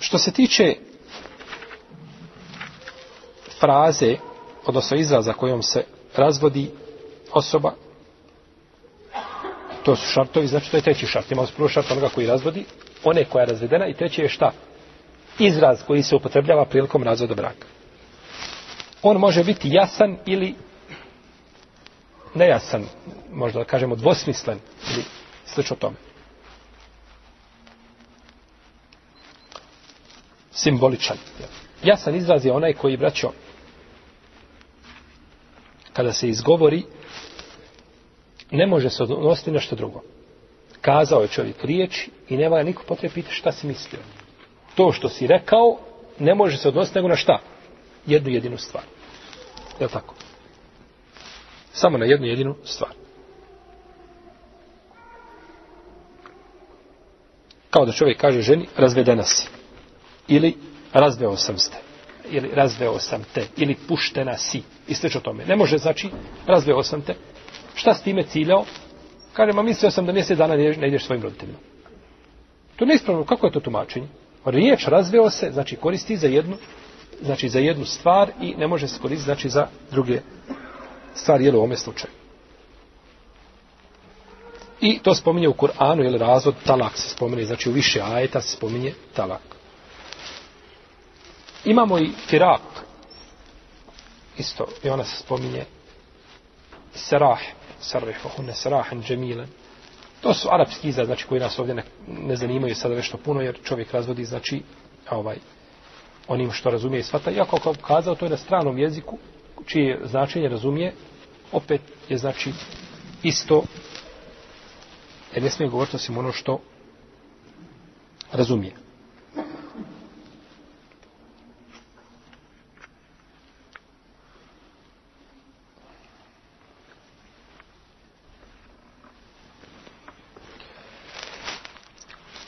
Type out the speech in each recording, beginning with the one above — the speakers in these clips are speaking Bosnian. Što se tiče fraze, odnosno izraza kojom se razvodi osoba, to su šartovi, znači to je treći šart. Imamo prvo šart onoga koji razvodi, one koja je razvedena i treći je šta? Izraz koji se upotrebljava prilikom razvoda braka. On može biti jasan ili nejasan, možda da kažemo dvosmislen ili slično tome. simboličan. Jasan izraz je onaj koji, braćo, kada se izgovori, ne može se odnositi na što drugo. Kazao je čovjek riječ i nema niko potrebe pitati šta si mislio. To što si rekao, ne može se odnositi nego na šta? Jednu jedinu stvar. Je li tako? Samo na jednu jedinu stvar. Kao da čovjek kaže ženi, razvedena si ili razveo sam ste, ili razveo sam te, ili puštena si, i sveč o tome. Ne može znači razveo sam te. Šta s time ciljao? Kaže, ma mislio sam da mjesec dana ne ideš svojim roditeljima. To ne ispravno, kako je to tumačenje? Riječ razveo se, znači koristi za jednu, znači za jednu stvar i ne može se koristiti znači za druge stvari, jel u ovome slučaju. I to spominje u Kur'anu, jel razvod talak se spominje, znači u više ajeta se spominje talak. Imamo i firak. Isto, i ona se spominje. Serah. Serah, ohune, serahan, džemilen. To su arapski izraz, znači, koji nas ovdje ne, ne zanimaju sada vešto puno, jer čovjek razvodi, znači, ovaj, onim što razumije i svata. Iako, kao kazao, to je na stranom jeziku, čije značenje razumije, opet je, znači, isto, jer ne smije govoriti osim ono što razumije.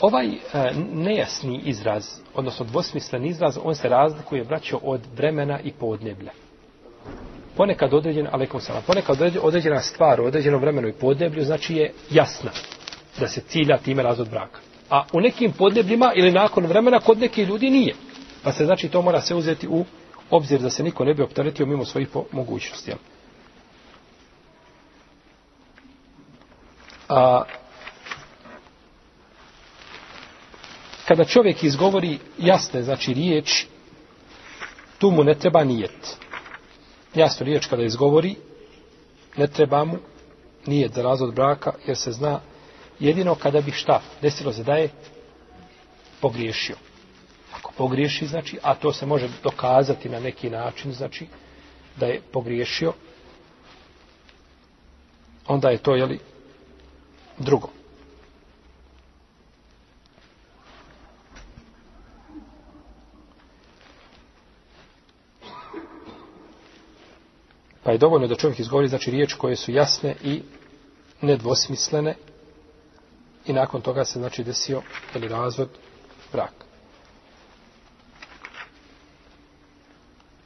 Ovaj e, nejasni izraz, odnosno dvosmislen izraz, on se razlikuje, braćo, od vremena i podneblja. Ponekad određen, alekom sala, ponekad određena stvar u određenom vremenu i podneblju, znači je jasna da se cilja time razvod braka. A u nekim podnebljima ili nakon vremena kod nekih ljudi nije. Pa se znači to mora se uzeti u obzir da se niko ne bi optaretio mimo svojih mogućnosti. A, kada čovjek izgovori jasne, znači riječ, tu mu ne treba nijet. Jasnu riječ kada izgovori, ne treba mu nijet za razvod braka, jer se zna jedino kada bi šta desilo se da je pogriješio. Ako pogriješi, znači, a to se može dokazati na neki način, znači, da je pogriješio, onda je to, jeli, drugo. Pa je dovoljno da čovjek izgovori znači riječi koje su jasne i nedvosmislene i nakon toga se znači desio ili razvod braka.